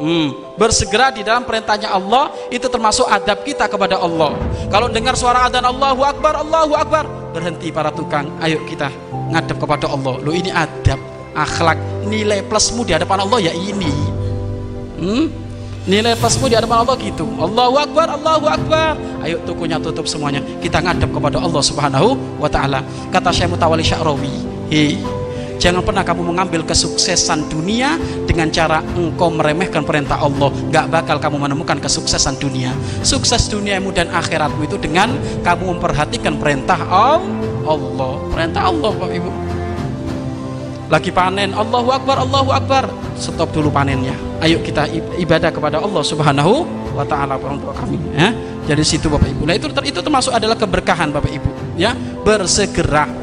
hmm, bersegera di dalam perintahnya Allah itu termasuk adab kita kepada Allah. Kalau dengar suara adzan Allahu Akbar Allahu Akbar berhenti para tukang. Ayo kita ngadep kepada Allah. Lo ini adab akhlak nilai plusmu di hadapan Allah ya ini. Hmm? nilai plusmu di hadapan Allah gitu. Allahu Akbar Allahu Akbar. Ayo tukunya tutup semuanya. Kita ngadep kepada Allah subhanahu wa ta'ala. Kata Syekh Mutawali Sya'rawi. Hei Jangan pernah kamu mengambil kesuksesan dunia dengan cara engkau meremehkan perintah Allah. Gak bakal kamu menemukan kesuksesan dunia. Sukses duniamu dan akhiratmu itu dengan kamu memperhatikan perintah Allah. Perintah Allah, Bapak Ibu. Lagi panen, Allahu Akbar, Allahu Akbar. Stop dulu panennya. Ayo kita ibadah kepada Allah Subhanahu wa taala orang tua kami, ya. Jadi situ Bapak Ibu. Nah, itu itu termasuk adalah keberkahan Bapak Ibu, ya. Bersegera